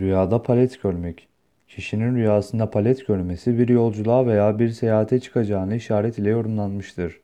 Rüyada palet görmek. Kişinin rüyasında palet görmesi bir yolculuğa veya bir seyahate çıkacağını işaret ile yorumlanmıştır.